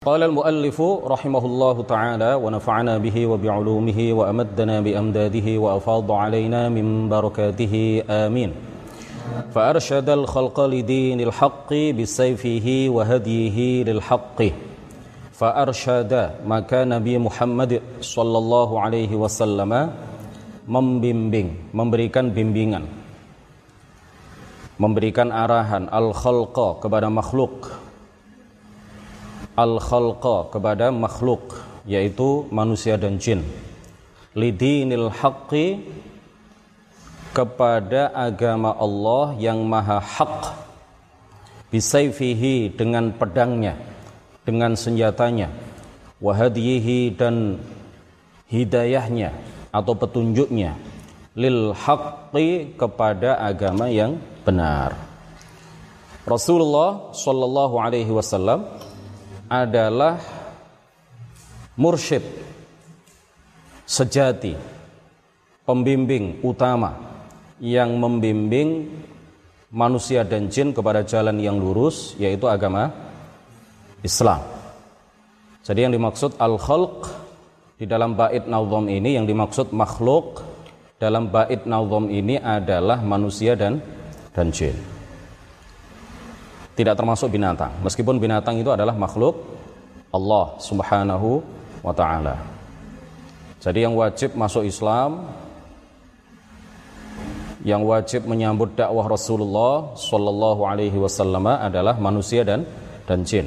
قال المؤلف رحمه الله تعالى ونفعنا به وبعلومه وأمدنا بأمداده وأفاض علينا من بركاته. آمين. فأرشد الخلق لدين الحق بسيفه وهديه للحق. فأرشد ما كان نبي محمد صلى الله عليه وسلم membimbing, memberikan bimbingan. Memberikan arahan al-khalqa kepada makhluk. Al-khalqa kepada makhluk yaitu manusia dan jin. Lidinil haqqi kepada agama Allah yang maha hak. Bisayfihi dengan pedangnya dengan senjatanya. Wahadihi dan hidayahnya atau petunjuknya. Lil haqqi kepada agama yang benar. Rasulullah Shallallahu alaihi wasallam adalah mursyid sejati, pembimbing utama yang membimbing manusia dan jin kepada jalan yang lurus yaitu agama Islam. Jadi yang dimaksud al-khalq di dalam bait nazam ini yang dimaksud makhluk dalam bait nazam ini adalah manusia dan dan jin. Tidak termasuk binatang. Meskipun binatang itu adalah makhluk Allah Subhanahu wa taala. Jadi yang wajib masuk Islam yang wajib menyambut dakwah Rasulullah sallallahu alaihi wasallam adalah manusia dan dan jin.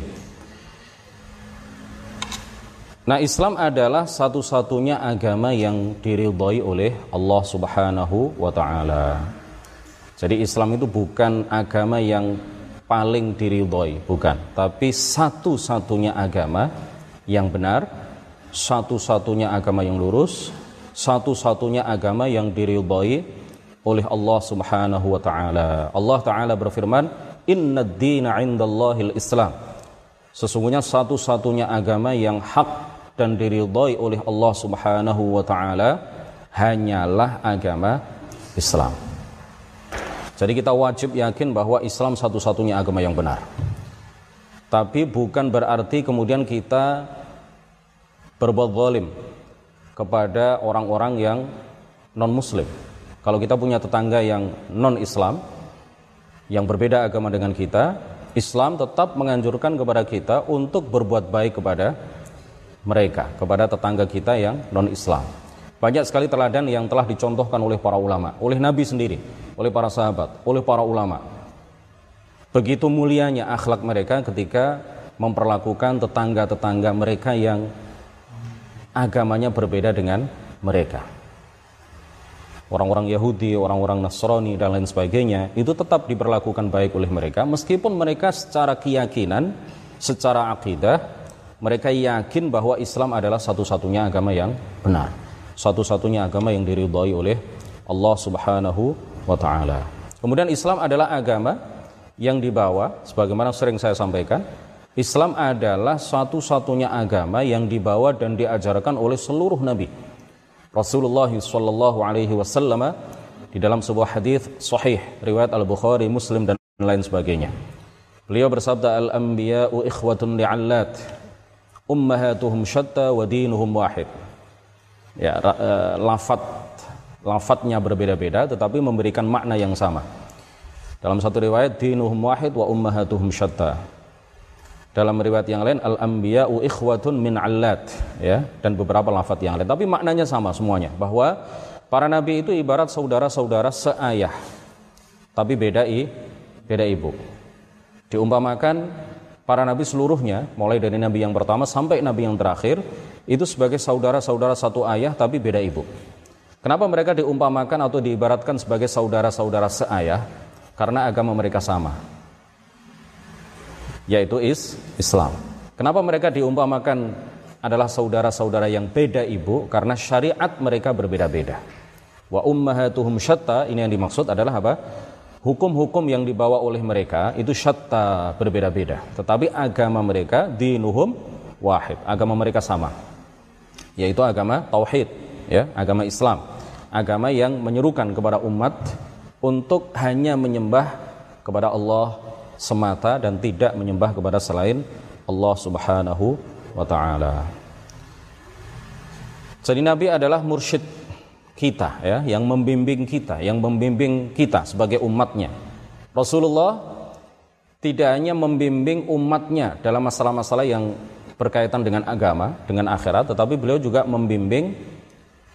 Nah, Islam adalah satu-satunya agama yang diridhoi oleh Allah Subhanahu wa taala. Jadi Islam itu bukan agama yang paling diridhoi, bukan, tapi satu-satunya agama yang benar, satu-satunya agama yang lurus, satu-satunya agama yang diridhoi oleh Allah Subhanahu wa taala. Allah taala berfirman, "Inna ad-dina 'indallahil Islam." Sesungguhnya satu-satunya agama yang hak dan diridhoi oleh Allah Subhanahu wa taala hanyalah agama Islam. Jadi kita wajib yakin bahwa Islam satu-satunya agama yang benar. Tapi bukan berarti kemudian kita berbuat zalim kepada orang-orang yang non muslim. Kalau kita punya tetangga yang non Islam yang berbeda agama dengan kita, Islam tetap menganjurkan kepada kita untuk berbuat baik kepada mereka kepada tetangga kita yang non-Islam. Banyak sekali teladan yang telah dicontohkan oleh para ulama, oleh Nabi sendiri, oleh para sahabat, oleh para ulama. Begitu mulianya akhlak mereka ketika memperlakukan tetangga-tetangga mereka yang agamanya berbeda dengan mereka. Orang-orang Yahudi, orang-orang Nasrani dan lain sebagainya itu tetap diperlakukan baik oleh mereka meskipun mereka secara keyakinan, secara akidah mereka yakin bahwa Islam adalah satu-satunya agama yang benar. Satu-satunya agama yang diridhai oleh Allah Subhanahu wa taala. Kemudian Islam adalah agama yang dibawa sebagaimana sering saya sampaikan, Islam adalah satu-satunya agama yang dibawa dan diajarkan oleh seluruh nabi. Rasulullah sallallahu alaihi wasallam di dalam sebuah hadis sahih riwayat Al-Bukhari, Muslim dan lain sebagainya. Beliau bersabda al-anbiya'u ikhwatun li'allat ummahatuhum syatta wa dinuhum wahid. Ya, uh, lafat lafadznya berbeda-beda tetapi memberikan makna yang sama. Dalam satu riwayat dinuhum wahid wa ummahatuhum syatta. Dalam riwayat yang lain al-anbiya'u ikhwatun min 'allat ya dan beberapa lafaz yang lain tapi maknanya sama semuanya bahwa para nabi itu ibarat saudara-saudara seayah tapi beda i beda ibu. Diumpamakan para nabi seluruhnya, mulai dari nabi yang pertama sampai nabi yang terakhir, itu sebagai saudara-saudara satu ayah tapi beda ibu. Kenapa mereka diumpamakan atau diibaratkan sebagai saudara-saudara seayah? Karena agama mereka sama, yaitu is Islam. Kenapa mereka diumpamakan adalah saudara-saudara yang beda ibu? Karena syariat mereka berbeda-beda. Wa ummahatuhum syatta, ini yang dimaksud adalah apa? hukum-hukum yang dibawa oleh mereka itu syatta berbeda-beda tetapi agama mereka dinuhum wahid agama mereka sama yaitu agama tauhid ya agama Islam agama yang menyerukan kepada umat untuk hanya menyembah kepada Allah semata dan tidak menyembah kepada selain Allah Subhanahu wa taala. Jadi Nabi adalah mursyid kita ya, yang membimbing kita, yang membimbing kita sebagai umatnya. Rasulullah tidak hanya membimbing umatnya dalam masalah-masalah yang berkaitan dengan agama, dengan akhirat, tetapi beliau juga membimbing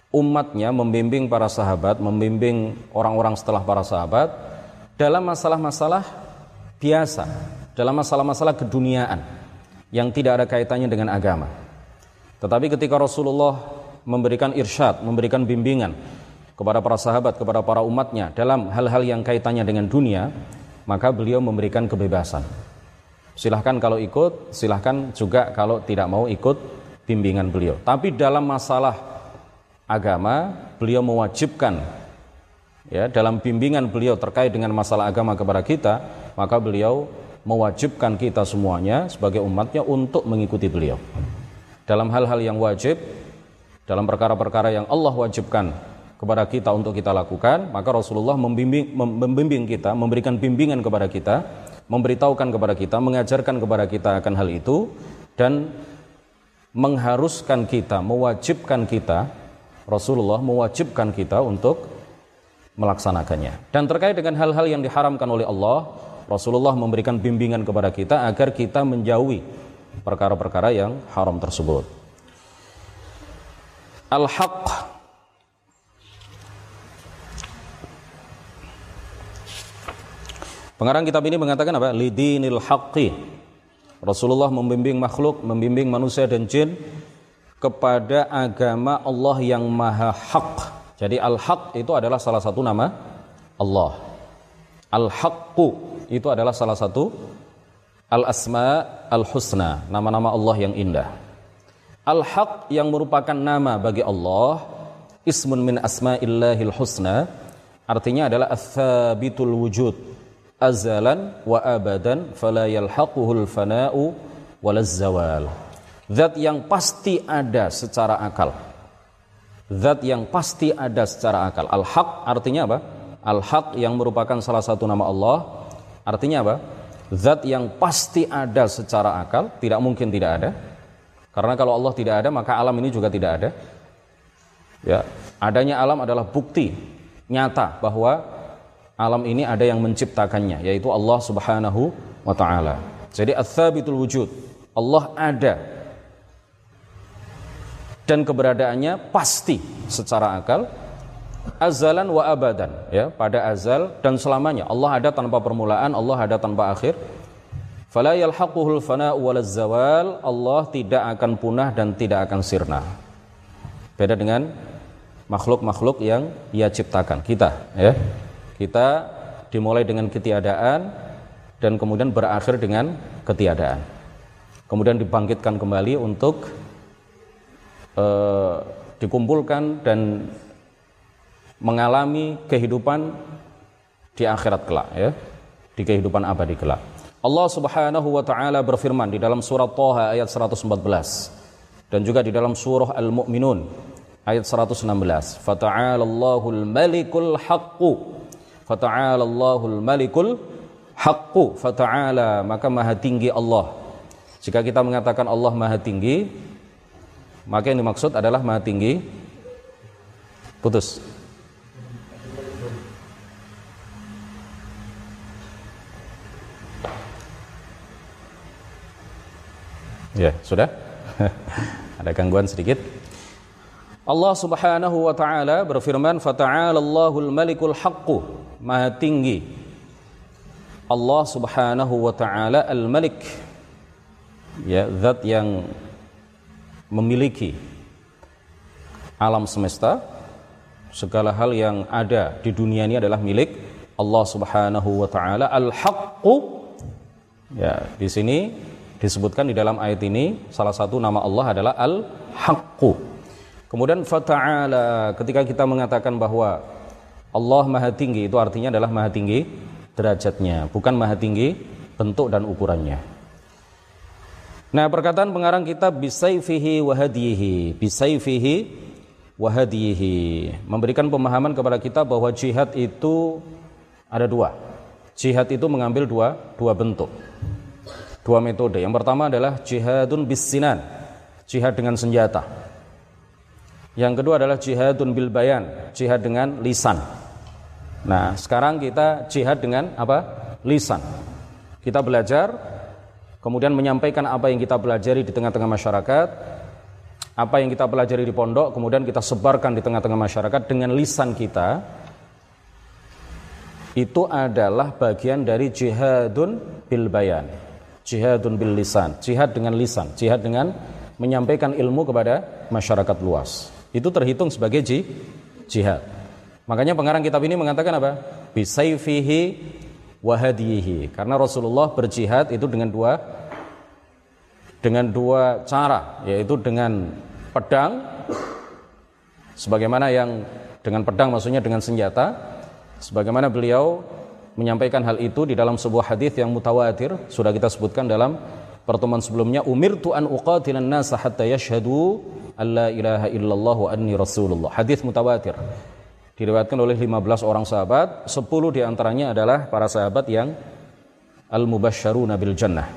umatnya, membimbing para sahabat, membimbing orang-orang setelah para sahabat dalam masalah-masalah biasa, dalam masalah-masalah keduniaan yang tidak ada kaitannya dengan agama. Tetapi ketika Rasulullah memberikan irsyad, memberikan bimbingan kepada para sahabat, kepada para umatnya dalam hal-hal yang kaitannya dengan dunia, maka beliau memberikan kebebasan. Silahkan kalau ikut, silahkan juga kalau tidak mau ikut bimbingan beliau. Tapi dalam masalah agama, beliau mewajibkan ya dalam bimbingan beliau terkait dengan masalah agama kepada kita, maka beliau mewajibkan kita semuanya sebagai umatnya untuk mengikuti beliau. Dalam hal-hal yang wajib, dalam perkara-perkara yang Allah wajibkan kepada kita untuk kita lakukan, maka Rasulullah membimbing, membimbing kita, memberikan bimbingan kepada kita, memberitahukan kepada kita, mengajarkan kepada kita akan hal itu, dan mengharuskan kita, mewajibkan kita, Rasulullah mewajibkan kita untuk melaksanakannya. Dan terkait dengan hal-hal yang diharamkan oleh Allah, Rasulullah memberikan bimbingan kepada kita agar kita menjauhi perkara-perkara yang haram tersebut. Al-Haq Pengarang kitab ini mengatakan apa? Lidinil haqqi. Rasulullah membimbing makhluk, membimbing manusia dan jin kepada agama Allah yang maha hak. Jadi al-haq itu adalah salah satu nama Allah. Al-haqqu itu adalah salah satu al-asma al-husna, nama-nama Allah yang indah. Al-Haq yang merupakan nama bagi Allah, ismun min asma'illahil husna, artinya adalah ats-tsabitul wujud, azalan wa abadan fala yalhaquhul fana'u walaz zawal. Zat yang pasti ada secara akal. Zat yang pasti ada secara akal. Al-Haq artinya apa? Al-Haq yang merupakan salah satu nama Allah, artinya apa? Zat yang pasti ada secara akal, tidak mungkin tidak ada karena kalau Allah tidak ada, maka alam ini juga tidak ada. Ya, adanya alam adalah bukti nyata bahwa alam ini ada yang menciptakannya, yaitu Allah Subhanahu wa taala. Jadi ats-tsabitul wujud. Allah ada dan keberadaannya pasti secara akal azalan wa abadan ya pada azal dan selamanya Allah ada tanpa permulaan Allah ada tanpa akhir Fala yalhaquhul fana walaz zawal, Allah tidak akan punah dan tidak akan sirna. Beda dengan makhluk-makhluk yang Ia ciptakan, kita ya. Kita dimulai dengan ketiadaan dan kemudian berakhir dengan ketiadaan. Kemudian dibangkitkan kembali untuk uh, dikumpulkan dan mengalami kehidupan di akhirat kelak ya, di kehidupan abadi kelak. Allah Subhanahu wa taala berfirman di dalam surat Thaha ayat 114 dan juga di dalam surah Al-Mu'minun ayat 116. Fata'alallahul malikul haqqu. Fata'alallahul malikul haqqu. Fata'ala maka maha tinggi Allah. Jika kita mengatakan Allah maha tinggi, maka yang dimaksud adalah maha tinggi putus Ya, sudah? Ada gangguan sedikit? Allah Subhanahu wa taala berfirman, "Fata'alallahul malikul haqqu." Maha tinggi Allah Subhanahu wa taala al-Malik. Ya, zat yang memiliki alam semesta, segala hal yang ada di dunia ini adalah milik Allah Subhanahu wa taala al-haqqu. Ya, di sini disebutkan di dalam ayat ini salah satu nama Allah adalah Al-Haqqu. Kemudian fata'ala ketika kita mengatakan bahwa Allah Maha Tinggi itu artinya adalah Maha Tinggi derajatnya, bukan Maha Tinggi bentuk dan ukurannya. Nah, perkataan pengarang kita bisaifihi wahadihi, bisaifihi wahadihi memberikan pemahaman kepada kita bahwa jihad itu ada dua. Jihad itu mengambil dua dua bentuk. Dua metode. Yang pertama adalah jihadun bisinan, jihad dengan senjata. Yang kedua adalah jihadun bil bayan, jihad dengan lisan. Nah, sekarang kita jihad dengan apa? Lisan. Kita belajar, kemudian menyampaikan apa yang kita pelajari di tengah-tengah masyarakat, apa yang kita pelajari di pondok, kemudian kita sebarkan di tengah-tengah masyarakat dengan lisan kita, itu adalah bagian dari jihadun bil bayan. Jihadun bil lisan, jihad dengan lisan, jihad dengan menyampaikan ilmu kepada masyarakat luas. Itu terhitung sebagai jihad. Makanya pengarang kitab ini mengatakan apa? Bisayfihi wahadihi. Karena Rasulullah berjihad itu dengan dua dengan dua cara, yaitu dengan pedang sebagaimana yang dengan pedang maksudnya dengan senjata sebagaimana beliau menyampaikan hal itu di dalam sebuah hadis yang mutawatir sudah kita sebutkan dalam pertemuan sebelumnya umirtu an uqatilan nasa hatta yashhadu alla ilaha illallah wa anni rasulullah hadis mutawatir diriwayatkan oleh 15 orang sahabat 10 di antaranya adalah para sahabat yang al mubasysyaruna bil jannah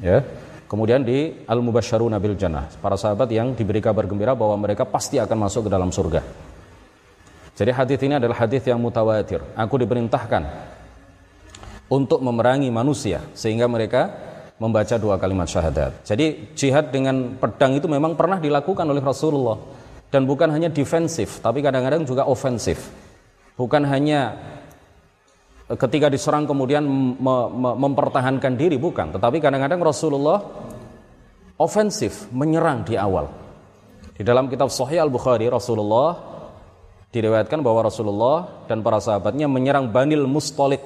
ya Kemudian di Al-Mubasysyaruna bil Jannah, para sahabat yang diberi kabar gembira bahwa mereka pasti akan masuk ke dalam surga. Jadi hadis ini adalah hadis yang mutawatir. Aku diperintahkan untuk memerangi manusia sehingga mereka membaca dua kalimat syahadat. Jadi jihad dengan pedang itu memang pernah dilakukan oleh Rasulullah dan bukan hanya defensif, tapi kadang-kadang juga ofensif. Bukan hanya ketika diserang kemudian mempertahankan diri bukan. Tetapi kadang-kadang Rasulullah ofensif menyerang di awal. Di dalam kitab Sahih Al-Bukhari Rasulullah diriwayatkan bahwa Rasulullah dan para sahabatnya menyerang Banil Mustalik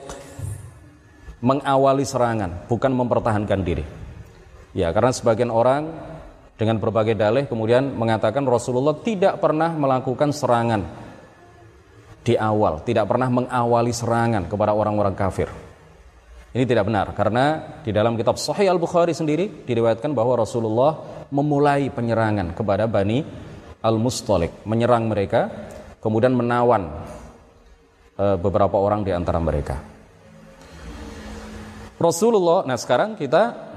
mengawali serangan bukan mempertahankan diri. Ya karena sebagian orang dengan berbagai dalih kemudian mengatakan Rasulullah tidak pernah melakukan serangan di awal, tidak pernah mengawali serangan kepada orang-orang kafir. Ini tidak benar karena di dalam kitab Sahih Al-Bukhari sendiri diriwayatkan bahwa Rasulullah memulai penyerangan kepada Bani Al-Mustalik, menyerang mereka, kemudian menawan e, beberapa orang di antara mereka. Rasulullah, nah sekarang kita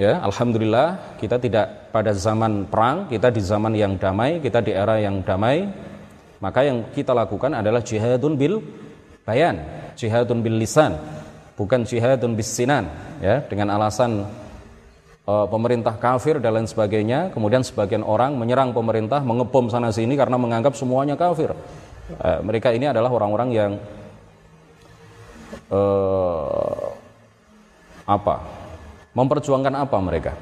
ya alhamdulillah kita tidak pada zaman perang, kita di zaman yang damai, kita di era yang damai, maka yang kita lakukan adalah jihadun bil bayan, jihadun bil lisan, bukan jihadun bis sinan, ya, dengan alasan uh, pemerintah kafir dan lain sebagainya, kemudian sebagian orang menyerang pemerintah, mengepom sana sini karena menganggap semuanya kafir. Uh, mereka ini adalah orang-orang yang uh, apa? Memperjuangkan apa mereka?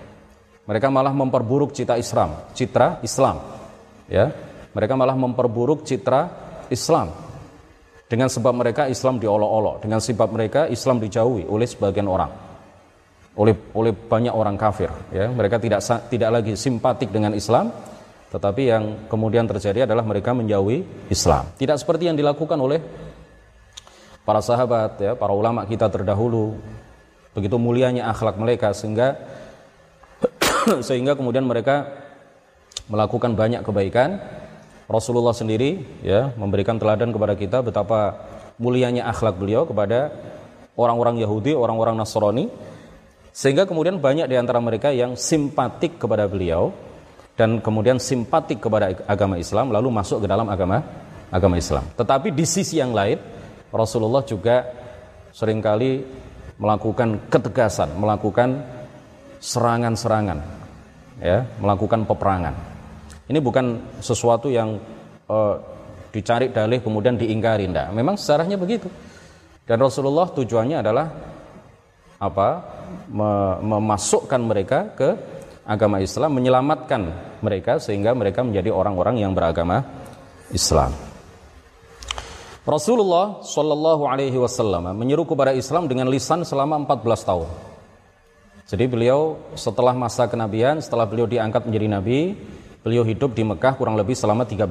Mereka malah memperburuk cita Islam, citra Islam, ya mereka malah memperburuk citra Islam. Dengan sebab mereka Islam diolok-olok, dengan sebab mereka Islam dijauhi oleh sebagian orang. Oleh oleh banyak orang kafir, ya. Mereka tidak tidak lagi simpatik dengan Islam, tetapi yang kemudian terjadi adalah mereka menjauhi Islam. Tidak seperti yang dilakukan oleh para sahabat ya, para ulama kita terdahulu. Begitu mulianya akhlak mereka sehingga sehingga kemudian mereka melakukan banyak kebaikan Rasulullah sendiri ya memberikan teladan kepada kita betapa mulianya akhlak beliau kepada orang-orang Yahudi, orang-orang Nasrani sehingga kemudian banyak di antara mereka yang simpatik kepada beliau dan kemudian simpatik kepada agama Islam lalu masuk ke dalam agama agama Islam. Tetapi di sisi yang lain Rasulullah juga sering kali melakukan ketegasan, melakukan serangan-serangan ya, melakukan peperangan. Ini bukan sesuatu yang uh, dicari dalih kemudian diingkari, tidak. Memang sejarahnya begitu. Dan Rasulullah tujuannya adalah apa? memasukkan mereka ke agama Islam, menyelamatkan mereka sehingga mereka menjadi orang-orang yang beragama Islam. Rasulullah Shallallahu Alaihi Wasallam menyeru kepada Islam dengan lisan selama 14 tahun. Jadi beliau setelah masa kenabian, setelah beliau diangkat menjadi nabi, Beliau hidup di Mekah kurang lebih selama 13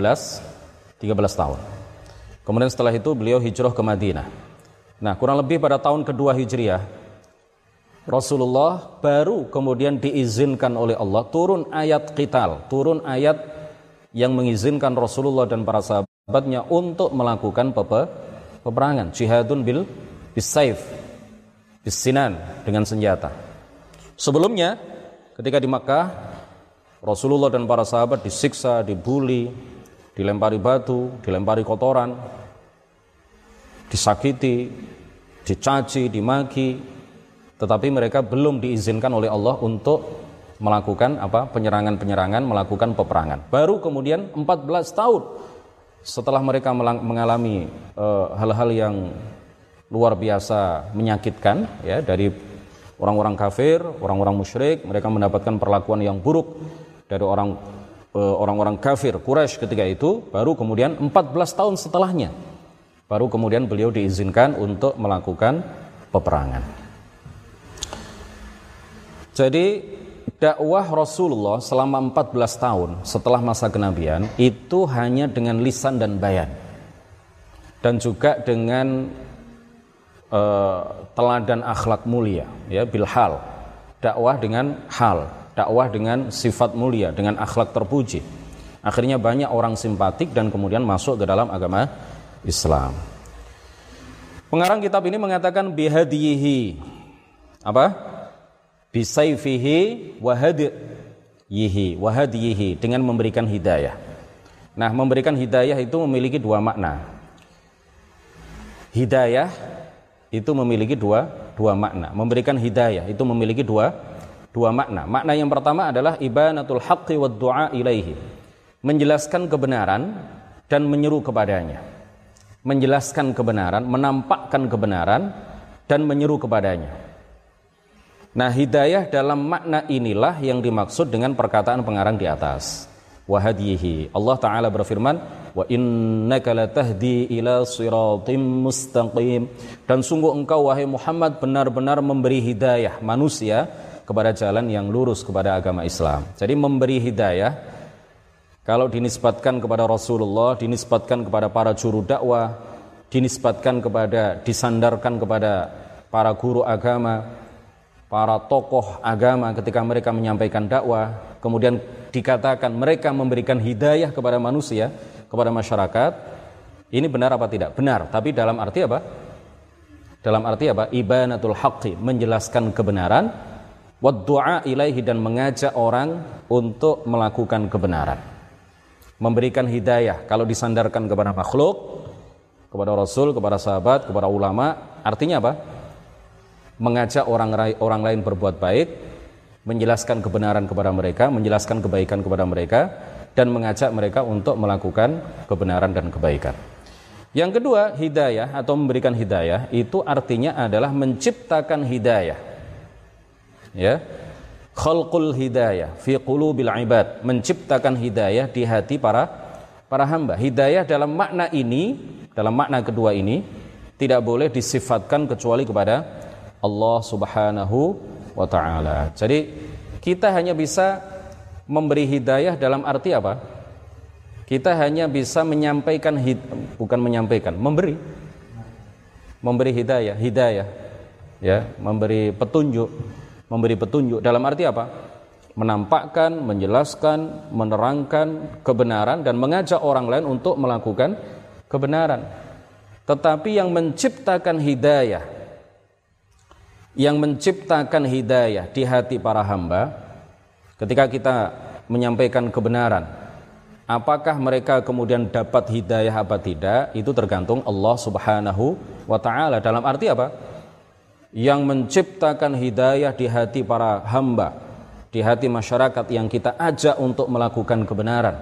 13 tahun. Kemudian setelah itu beliau hijrah ke Madinah. Nah, kurang lebih pada tahun kedua Hijriah Rasulullah baru kemudian diizinkan oleh Allah turun ayat qital, turun ayat yang mengizinkan Rasulullah dan para sahabatnya untuk melakukan pepe, peperangan, jihadun bil bisaif, bisinan dengan senjata. Sebelumnya ketika di Makkah Rasulullah dan para sahabat disiksa, dibuli, dilempari batu, dilempari kotoran, disakiti, dicaci, dimaki, tetapi mereka belum diizinkan oleh Allah untuk melakukan apa penyerangan-penyerangan, melakukan peperangan. Baru kemudian 14 tahun setelah mereka mengalami eh, hal-hal yang luar biasa menyakitkan ya dari orang-orang kafir, orang-orang musyrik, mereka mendapatkan perlakuan yang buruk dari orang uh, orang-orang kafir Quraisy ketika itu, baru kemudian 14 tahun setelahnya baru kemudian beliau diizinkan untuk melakukan peperangan. Jadi dakwah Rasulullah selama 14 tahun setelah masa kenabian itu hanya dengan lisan dan bayan. Dan juga dengan uh, teladan akhlak mulia ya bilhal dakwah dengan hal dakwah dengan sifat mulia dengan akhlak terpuji. Akhirnya banyak orang simpatik dan kemudian masuk ke dalam agama Islam. Pengarang kitab ini mengatakan bihadihi apa bisaifihi wahadiyihi wahadiyihi dengan memberikan hidayah. Nah, memberikan hidayah itu memiliki dua makna. Hidayah itu memiliki dua dua makna. Memberikan hidayah itu memiliki dua dua makna. Makna yang pertama adalah ibanatul haqqi wad du'a ilaihi. Menjelaskan kebenaran dan menyeru kepadanya. Menjelaskan kebenaran, menampakkan kebenaran dan menyeru kepadanya. Nah, hidayah dalam makna inilah yang dimaksud dengan perkataan pengarang di atas. Wahadihi. Allah Ta'ala berfirman, Wa innaka latahdi ila siratim mustaqim. Dan sungguh engkau, wahai Muhammad, benar-benar memberi hidayah manusia kepada jalan yang lurus kepada agama Islam. Jadi memberi hidayah, kalau dinisbatkan kepada Rasulullah, dinisbatkan kepada para juru dakwah, dinisbatkan kepada, disandarkan kepada para guru agama, para tokoh agama ketika mereka menyampaikan dakwah, kemudian dikatakan mereka memberikan hidayah kepada manusia, kepada masyarakat, ini benar apa tidak? Benar, tapi dalam arti apa? Dalam arti apa? Ibanatul haqqi, menjelaskan kebenaran, wa du'a ilaihi dan mengajak orang untuk melakukan kebenaran. Memberikan hidayah kalau disandarkan kepada makhluk, kepada Rasul, kepada sahabat, kepada ulama, artinya apa? Mengajak orang orang lain berbuat baik, menjelaskan kebenaran kepada mereka, menjelaskan kebaikan kepada mereka dan mengajak mereka untuk melakukan kebenaran dan kebaikan. Yang kedua, hidayah atau memberikan hidayah itu artinya adalah menciptakan hidayah. Ya. Khalqul hidayah fi qulubil ibad, menciptakan hidayah di hati para para hamba. Hidayah dalam makna ini, dalam makna kedua ini tidak boleh disifatkan kecuali kepada Allah Subhanahu wa taala. Jadi kita hanya bisa memberi hidayah dalam arti apa? Kita hanya bisa menyampaikan bukan menyampaikan, memberi. Memberi hidayah, hidayah. Ya, memberi petunjuk, memberi petunjuk dalam arti apa? Menampakkan, menjelaskan, menerangkan kebenaran dan mengajak orang lain untuk melakukan kebenaran. Tetapi yang menciptakan hidayah yang menciptakan hidayah di hati para hamba ketika kita menyampaikan kebenaran apakah mereka kemudian dapat hidayah apa tidak itu tergantung Allah Subhanahu wa taala. Dalam arti apa? Yang menciptakan hidayah di hati para hamba di hati masyarakat yang kita ajak untuk melakukan kebenaran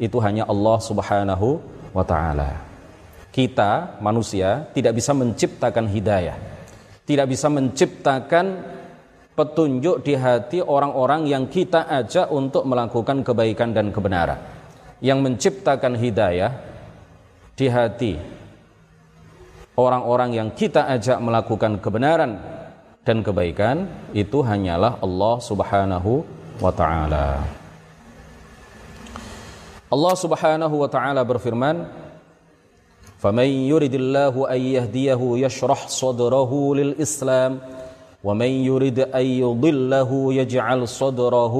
itu hanya Allah Subhanahu wa taala. Kita manusia tidak bisa menciptakan hidayah tidak bisa menciptakan petunjuk di hati orang-orang yang kita ajak untuk melakukan kebaikan dan kebenaran. Yang menciptakan hidayah di hati orang-orang yang kita ajak melakukan kebenaran dan kebaikan itu hanyalah Allah Subhanahu wa taala. Allah Subhanahu wa taala berfirman, فمن يرد الله أن يهديه يشرح صدره للإسلام ومن يرد أن يضله يجعل صدره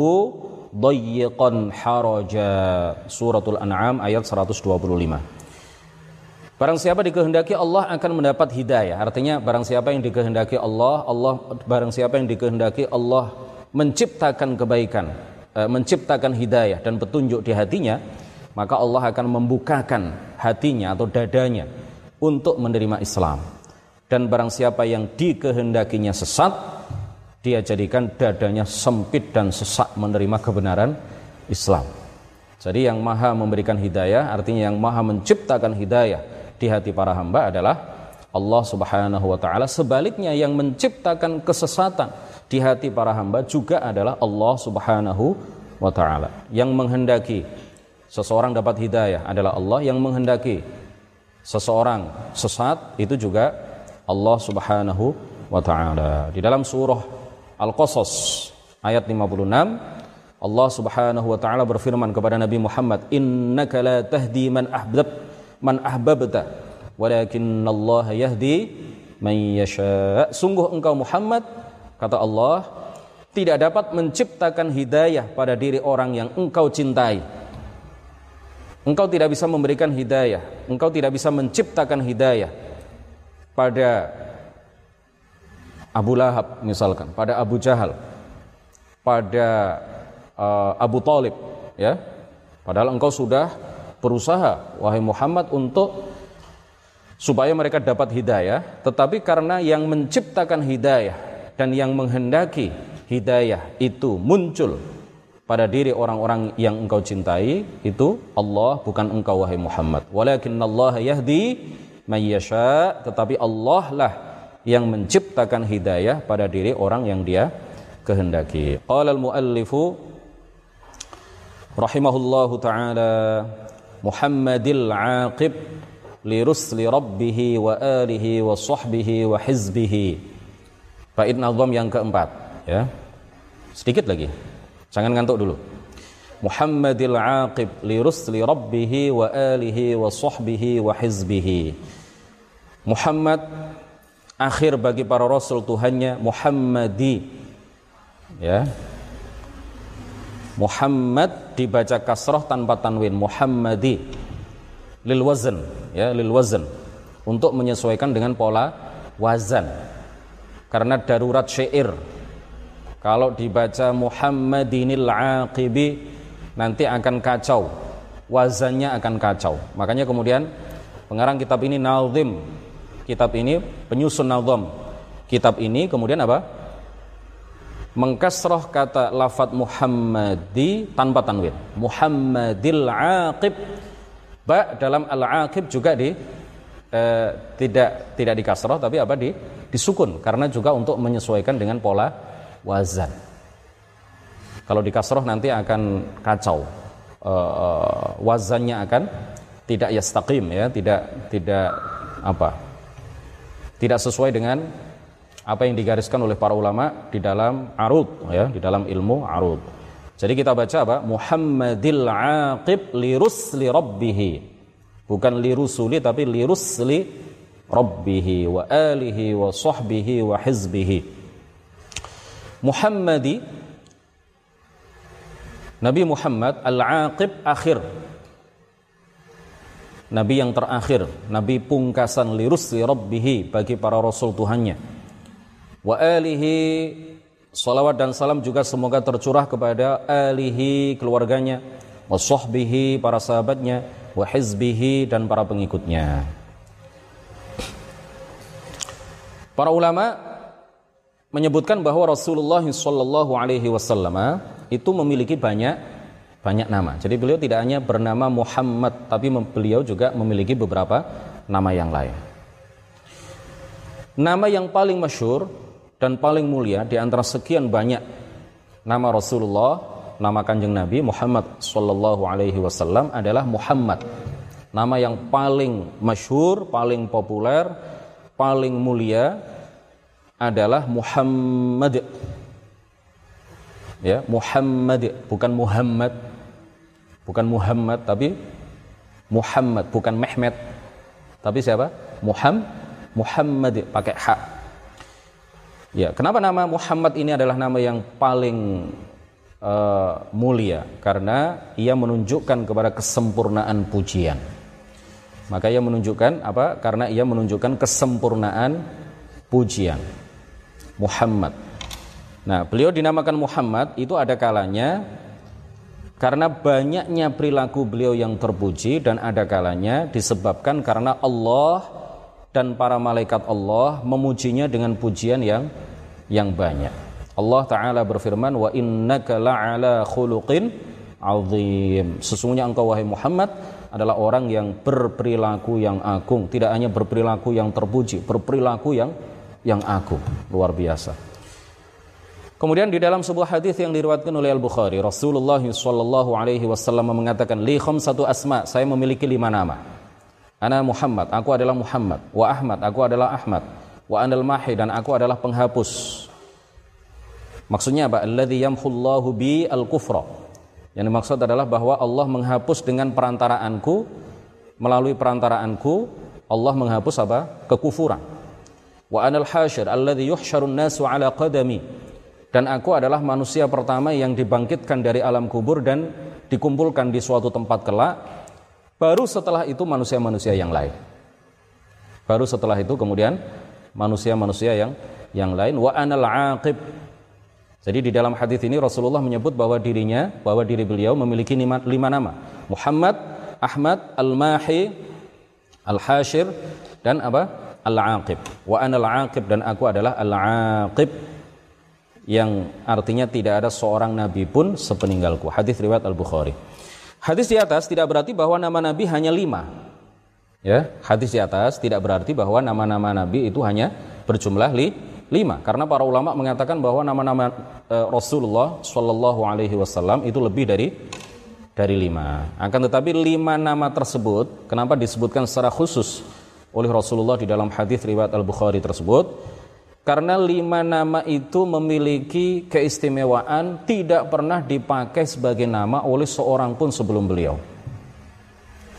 ضيقا حرجا سورة الأنعام ayat 125 Barang siapa dikehendaki Allah akan mendapat hidayah. Artinya barang siapa yang dikehendaki Allah, Allah barang siapa yang dikehendaki Allah menciptakan kebaikan, e, menciptakan hidayah dan petunjuk di hatinya, maka Allah akan membukakan hatinya atau dadanya untuk menerima Islam. Dan barang siapa yang dikehendakinya sesat, dia jadikan dadanya sempit dan sesak menerima kebenaran Islam. Jadi yang maha memberikan hidayah, artinya yang maha menciptakan hidayah di hati para hamba adalah Allah Subhanahu wa taala. Sebaliknya yang menciptakan kesesatan di hati para hamba juga adalah Allah Subhanahu wa taala. Yang menghendaki seseorang dapat hidayah adalah Allah yang menghendaki seseorang sesat itu juga Allah Subhanahu wa taala. Di dalam surah Al-Qasas ayat 56 Allah Subhanahu wa taala berfirman kepada Nabi Muhammad, "Innaka la tahdi man ahbab man ahbabta." walakin Allah yahdi man yasha. Sungguh engkau Muhammad kata Allah tidak dapat menciptakan hidayah pada diri orang yang engkau cintai. Engkau tidak bisa memberikan hidayah, engkau tidak bisa menciptakan hidayah pada Abu Lahab misalkan, pada Abu Jahal, pada uh, Abu Talib, ya. Padahal engkau sudah berusaha, wahai Muhammad, untuk supaya mereka dapat hidayah, tetapi karena yang menciptakan hidayah dan yang menghendaki hidayah itu muncul pada diri orang-orang yang engkau cintai itu Allah bukan engkau wahai Muhammad. Walakin Allah yahdi man yasha tetapi Allah lah yang menciptakan hidayah pada diri orang yang dia kehendaki. Qala al muallifu rahimahullahu taala Muhammadil aqib lirusli rabbihi wa alihi wa sahbihi wa hizbihi. Bait nazam yang keempat ya. Sedikit lagi jangan ngantuk dulu. Muhammadil aqib lirusli rabbihi wa alihi wa sahbihi wa hizbihi. Muhammad akhir bagi para rasul Tuhannya Muhammadi. Ya. Muhammad dibaca kasroh tanpa tanwin. Muhammadi. Lil wazn ya lil wazn untuk menyesuaikan dengan pola wazan. Karena darurat syair kalau dibaca Muhammadinil aqibi nanti akan kacau. Wazannya akan kacau. Makanya kemudian pengarang kitab ini nazim. Kitab ini penyusun nazam kitab ini kemudian apa? Mengkasroh kata lafat Muhammadi tanpa tanwin. Muhammadil aqib ba dalam al-aqib juga di eh, tidak tidak di kasroh tapi apa di disukun. Karena juga untuk menyesuaikan dengan pola wazan. Kalau di kasroh nanti akan kacau. Eh, wazannya akan tidak yastaqim ya, tidak tidak apa? Tidak sesuai dengan apa yang digariskan oleh para ulama di dalam arud ya, di dalam ilmu arud. Jadi kita baca apa? Muhammadil aqib lirusli rabbihi. Bukan lirusuli tapi lirusli rabbihi wa alihi wa sahbihi wa hizbihi. Muhammadi Nabi Muhammad al-aqib akhir. Nabi yang terakhir, Nabi pungkasan lirusli rabbihi bagi para rasul Tuhannya. Wa alihi Salawat dan salam juga semoga tercurah kepada alihi keluarganya, wasahbihi para sahabatnya, wahizbihi dan para pengikutnya. Para ulama menyebutkan bahwa Rasulullah Shallallahu Alaihi Wasallam itu memiliki banyak banyak nama. Jadi beliau tidak hanya bernama Muhammad, tapi beliau juga memiliki beberapa nama yang lain. Nama yang paling masyur dan paling mulia di antara sekian banyak nama Rasulullah, nama Kanjeng Nabi Muhammad sallallahu alaihi wasallam adalah Muhammad. Nama yang paling masyhur, paling populer, paling mulia adalah Muhammad. Ya, Muhammad bukan Muhammad. Bukan Muhammad tapi Muhammad, bukan Mehmet. Tapi siapa? Muhammad Muhammad pakai hak Ya, kenapa nama Muhammad ini adalah nama yang paling uh, mulia? Karena ia menunjukkan kepada kesempurnaan pujian. Maka ia menunjukkan apa? Karena ia menunjukkan kesempurnaan pujian. Muhammad. Nah, beliau dinamakan Muhammad itu ada kalanya karena banyaknya perilaku beliau yang terpuji dan ada kalanya disebabkan karena Allah dan para malaikat Allah memujinya dengan pujian yang yang banyak. Allah taala berfirman wa innaka la'ala khuluqin azim. Sesungguhnya engkau wahai Muhammad adalah orang yang berperilaku yang agung, tidak hanya berperilaku yang terpuji, berperilaku yang yang agung, luar biasa. Kemudian di dalam sebuah hadis yang diriwayatkan oleh Al Bukhari, Rasulullah Shallallahu Alaihi Wasallam mengatakan, li satu asma, saya memiliki lima nama. Ana Muhammad, aku adalah Muhammad. Wa Ahmad, aku adalah Ahmad. Wa anal mahi dan aku adalah penghapus. Maksudnya apa? Alladhi yamhullahu bi al-kufra. Yang dimaksud adalah bahwa Allah menghapus dengan perantaraanku melalui perantaraanku Allah menghapus apa? kekufuran. Wa anal hasyir alladhi yuhsyarun nasu ala qadami. Dan aku adalah manusia pertama yang dibangkitkan dari alam kubur dan dikumpulkan di suatu tempat kelak baru setelah itu manusia-manusia yang lain. Baru setelah itu kemudian manusia-manusia yang yang lain. Wa anal aqib. Jadi di dalam hadis ini Rasulullah menyebut bahwa dirinya bahwa diri beliau memiliki lima, lima nama. Muhammad Ahmad Al-Mahi Al-Hashir dan apa Al-Aqib wa anal aqib dan aku adalah Al-Aqib yang artinya tidak ada seorang nabi pun sepeninggalku. Hadis riwayat Al-Bukhari. Hadis di atas tidak berarti bahwa nama nabi hanya lima. Ya, hadis di atas tidak berarti bahwa nama-nama nabi itu hanya berjumlah li, lima. Karena para ulama mengatakan bahwa nama-nama e, Rasulullah Shallallahu Alaihi Wasallam itu lebih dari dari lima. Akan tetapi lima nama tersebut, kenapa disebutkan secara khusus oleh Rasulullah di dalam hadis riwayat Al Bukhari tersebut? Karena lima nama itu memiliki keistimewaan tidak pernah dipakai sebagai nama oleh seorang pun sebelum beliau.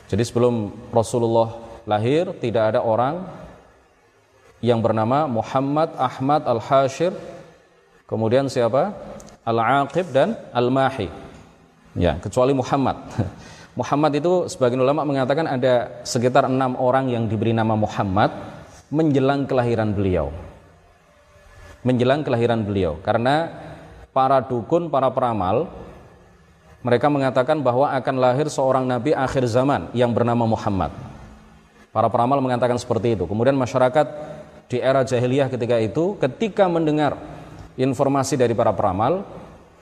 Jadi sebelum Rasulullah lahir tidak ada orang yang bernama Muhammad Ahmad Al-Hashir kemudian siapa? Al-Aqib dan Al-Mahi. Ya, kecuali Muhammad. Muhammad itu sebagian ulama mengatakan ada sekitar enam orang yang diberi nama Muhammad menjelang kelahiran beliau menjelang kelahiran beliau karena para dukun, para peramal mereka mengatakan bahwa akan lahir seorang nabi akhir zaman yang bernama Muhammad. Para peramal mengatakan seperti itu. Kemudian masyarakat di era jahiliyah ketika itu ketika mendengar informasi dari para peramal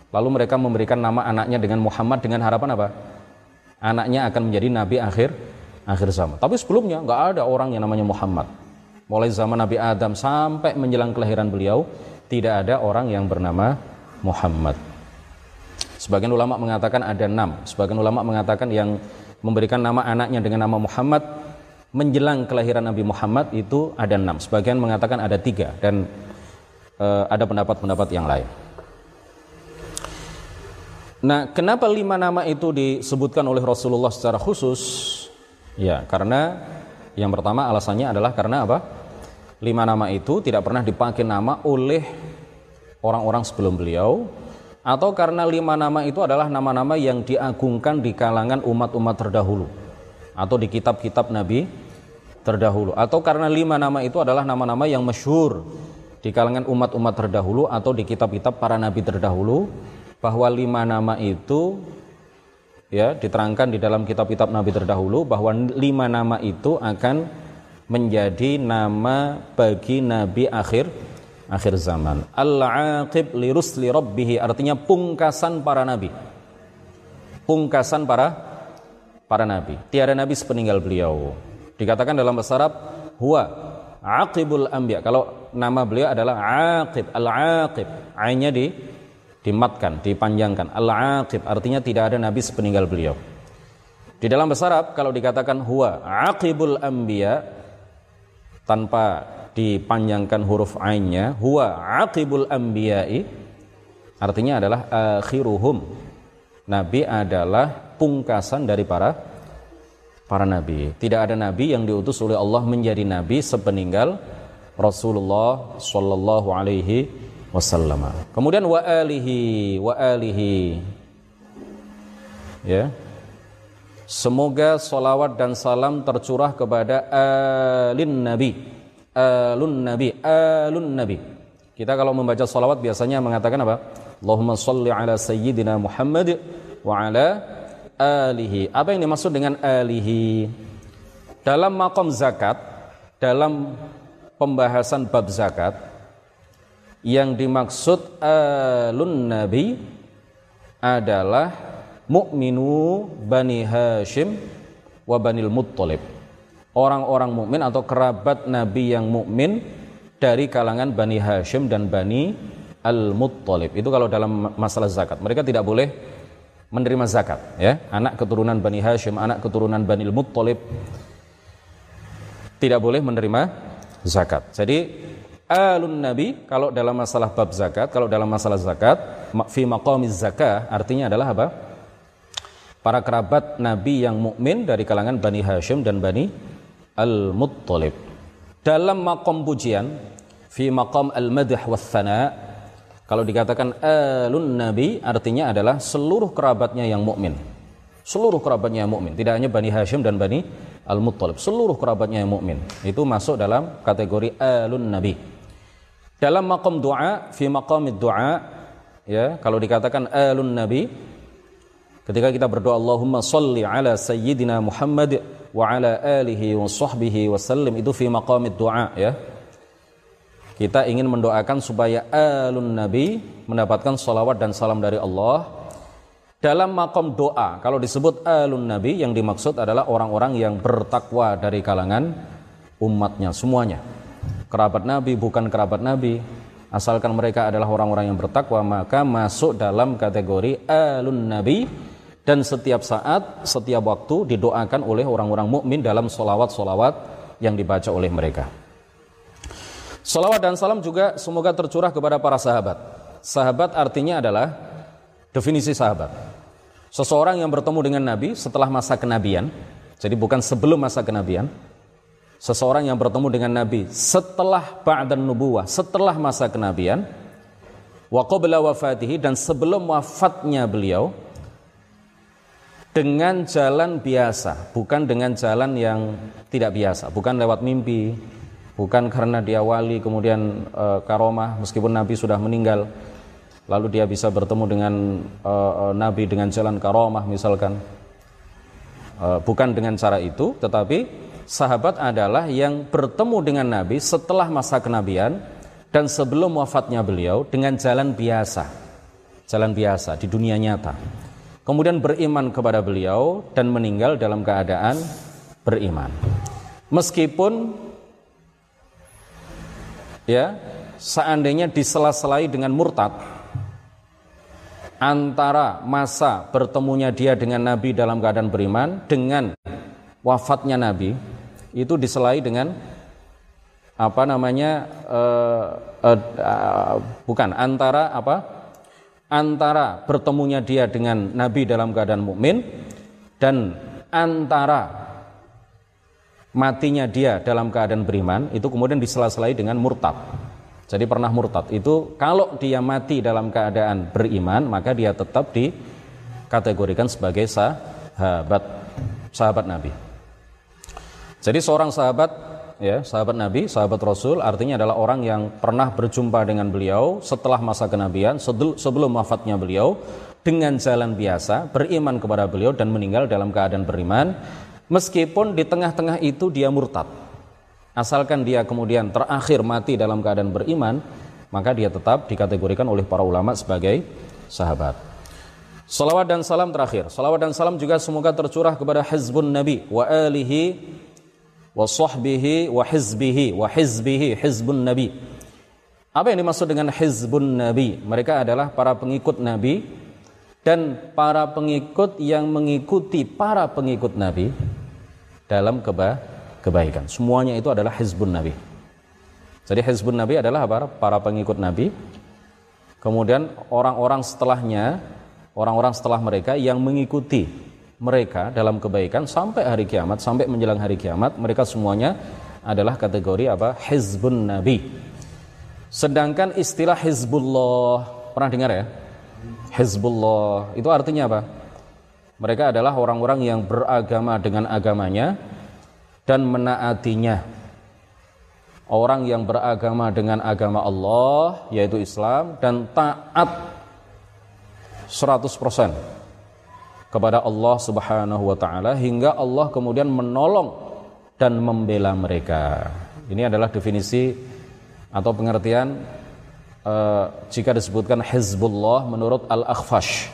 lalu mereka memberikan nama anaknya dengan Muhammad dengan harapan apa? Anaknya akan menjadi nabi akhir akhir zaman. Tapi sebelumnya nggak ada orang yang namanya Muhammad mulai zaman Nabi Adam sampai menjelang kelahiran beliau tidak ada orang yang bernama Muhammad. Sebagian ulama mengatakan ada enam, sebagian ulama mengatakan yang memberikan nama anaknya dengan nama Muhammad menjelang kelahiran Nabi Muhammad itu ada enam, sebagian mengatakan ada tiga dan e, ada pendapat-pendapat yang lain. Nah, kenapa lima nama itu disebutkan oleh Rasulullah secara khusus? Ya, karena yang pertama alasannya adalah karena apa? Lima nama itu tidak pernah dipakai nama oleh orang-orang sebelum beliau atau karena lima nama itu adalah nama-nama yang diagungkan di kalangan umat-umat terdahulu atau di kitab-kitab Nabi terdahulu atau karena lima nama itu adalah nama-nama yang masyhur di kalangan umat-umat terdahulu atau di kitab-kitab para nabi terdahulu bahwa lima nama itu ya diterangkan di dalam kitab-kitab nabi terdahulu bahwa lima nama itu akan menjadi nama bagi nabi akhir akhir zaman. Al-aqib li rusli rabbih artinya pungkasan para nabi. Pungkasan para para nabi. Tiada nabi sepeninggal beliau. Dikatakan dalam bahasa Arab huwa aqibul anbiya. Kalau nama beliau adalah aqib, al-aqib. Ainnya di dimatkan, dipanjangkan. Al-aqib artinya tidak ada nabi sepeninggal beliau. Di dalam bahasa Arab kalau dikatakan huwa aqibul anbiya tanpa dipanjangkan huruf ainnya huwa aqibul anbiya'i artinya adalah akhiruhum. Nabi adalah pungkasan dari para para nabi. Tidak ada nabi yang diutus oleh Allah menjadi nabi sepeninggal Rasulullah sallallahu alaihi wasallam. Kemudian wa alihi wa alihi ya. Semoga solawat dan salam tercurah kepada alin nabi, alun nabi, alun nabi. Kita kalau membaca salawat biasanya mengatakan apa? Allahumma salli ala sayyidina Muhammad wa ala alihi. Apa yang dimaksud dengan alihi? Dalam makom zakat, dalam pembahasan bab zakat, yang dimaksud alun nabi adalah mukminu bani Hashim wa banil Muttalib. Orang-orang mukmin atau kerabat nabi yang mukmin dari kalangan Bani Hashim dan Bani Al-Muttalib. Itu kalau dalam masalah zakat. Mereka tidak boleh menerima zakat. ya Anak keturunan Bani Hashim, anak keturunan Bani Al-Muttalib tidak boleh menerima zakat. Jadi alun nabi kalau dalam masalah bab zakat, kalau dalam masalah zakat, fi maqamiz zakah artinya adalah apa? Para kerabat nabi yang mukmin dari kalangan Bani Hashim dan Bani Al-Muttalib. Dalam makom pujian fi makom al-madh wa kalau dikatakan alun nabi artinya adalah seluruh kerabatnya yang mukmin. Seluruh kerabatnya yang mukmin tidak hanya Bani Hashim dan Bani Al-Muttalib seluruh kerabatnya yang mukmin. Itu masuk dalam kategori alun nabi dalam makom doa fi makom doa ya kalau dikatakan alun nabi ketika kita berdoa Allahumma salli ala sayyidina Muhammad wa ala alihi wa sahbihi wasallim itu fi maqamid doa ya. Kita ingin mendoakan supaya alun nabi mendapatkan salawat dan salam dari Allah. Dalam makom doa kalau disebut alun nabi yang dimaksud adalah orang-orang yang bertakwa dari kalangan umatnya semuanya kerabat nabi bukan kerabat nabi asalkan mereka adalah orang-orang yang bertakwa maka masuk dalam kategori alun nabi dan setiap saat, setiap waktu didoakan oleh orang-orang mukmin dalam solawat-solawat yang dibaca oleh mereka. Solawat dan salam juga semoga tercurah kepada para sahabat. Sahabat artinya adalah definisi sahabat. Seseorang yang bertemu dengan Nabi setelah masa kenabian, jadi bukan sebelum masa kenabian. Seseorang yang bertemu dengan Nabi setelah ba'dan nubuwah, setelah masa kenabian, wa qabla wafatihi dan sebelum wafatnya beliau, dengan jalan biasa, bukan dengan jalan yang tidak biasa, bukan lewat mimpi, bukan karena dia wali kemudian e, karomah meskipun Nabi sudah meninggal, lalu dia bisa bertemu dengan e, Nabi dengan jalan karomah misalkan, e, bukan dengan cara itu, tetapi sahabat adalah yang bertemu dengan Nabi setelah masa kenabian dan sebelum wafatnya beliau dengan jalan biasa, jalan biasa di dunia nyata kemudian beriman kepada beliau dan meninggal dalam keadaan beriman. Meskipun ya seandainya disela-selai dengan murtad antara masa bertemunya dia dengan Nabi dalam keadaan beriman dengan wafatnya Nabi itu diselai dengan apa namanya uh, uh, uh, bukan antara apa antara bertemunya dia dengan Nabi dalam keadaan mukmin dan antara matinya dia dalam keadaan beriman itu kemudian disela-selai dengan murtad. Jadi pernah murtad itu kalau dia mati dalam keadaan beriman maka dia tetap dikategorikan sebagai sahabat sahabat Nabi. Jadi seorang sahabat ya, sahabat Nabi, sahabat Rasul artinya adalah orang yang pernah berjumpa dengan beliau setelah masa kenabian, sebelum wafatnya beliau dengan jalan biasa, beriman kepada beliau dan meninggal dalam keadaan beriman meskipun di tengah-tengah itu dia murtad. Asalkan dia kemudian terakhir mati dalam keadaan beriman, maka dia tetap dikategorikan oleh para ulama sebagai sahabat. Salawat dan salam terakhir. Salawat dan salam juga semoga tercurah kepada Hizbun Nabi wa alihi wa sahbihi wa hizbihi wa hizbihi hizbun nabi. Apa yang dimaksud dengan hizbun nabi? Mereka adalah para pengikut nabi dan para pengikut yang mengikuti para pengikut nabi dalam keba kebaikan. Semuanya itu adalah hizbun nabi. Jadi hizbun nabi adalah apa? Para pengikut nabi. Kemudian orang-orang setelahnya, orang-orang setelah mereka yang mengikuti mereka dalam kebaikan sampai hari kiamat, sampai menjelang hari kiamat, mereka semuanya adalah kategori apa? Hizbun Nabi. Sedangkan istilah Hizbullah, pernah dengar ya? Hizbullah, itu artinya apa? Mereka adalah orang-orang yang beragama dengan agamanya dan menaatinya. orang yang beragama dengan agama Allah yaitu Islam dan taat 100% kepada Allah Subhanahu wa taala hingga Allah kemudian menolong dan membela mereka. Ini adalah definisi atau pengertian uh, jika disebutkan Hizbullah menurut Al-Akhfash.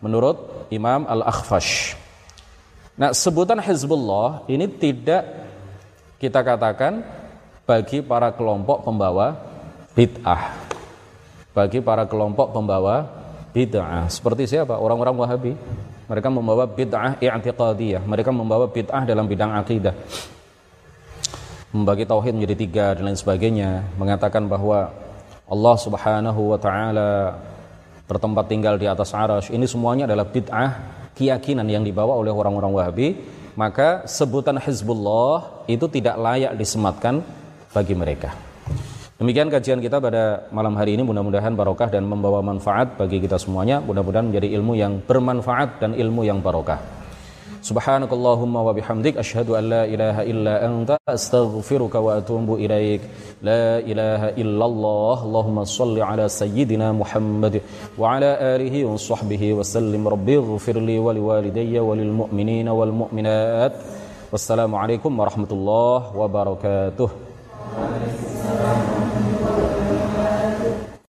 Menurut Imam Al-Akhfash. Nah, sebutan Hizbullah ini tidak kita katakan bagi para kelompok pembawa bid'ah. Bagi para kelompok pembawa bid'ah. Seperti siapa? Orang-orang Wahabi. Mereka membawa bid'ah i'tiqadiyah. Mereka membawa bid'ah dalam bidang akidah. Membagi tauhid menjadi tiga dan lain sebagainya. Mengatakan bahwa Allah subhanahu wa ta'ala bertempat tinggal di atas arash. Ini semuanya adalah bid'ah keyakinan yang dibawa oleh orang-orang Wahabi. Maka sebutan Hizbullah itu tidak layak disematkan bagi mereka. Demikian kajian kita pada malam hari ini mudah-mudahan barokah dan membawa manfaat bagi kita semuanya. Mudah-mudahan menjadi ilmu yang bermanfaat dan ilmu yang barokah. Subhanakallahumma wa bihamdik asyhadu an la ilaha illa anta astaghfiruka wa atubu ilaik. La ilaha illallah. Allahumma salli ala sayyidina Muhammad wa ala alihi wa sahbihi wa sallim. Rabbi ighfirli wa liwalidayya wa lil mu'minina wal mu'minat. Wassalamualaikum warahmatullahi wabarakatuh. Amen.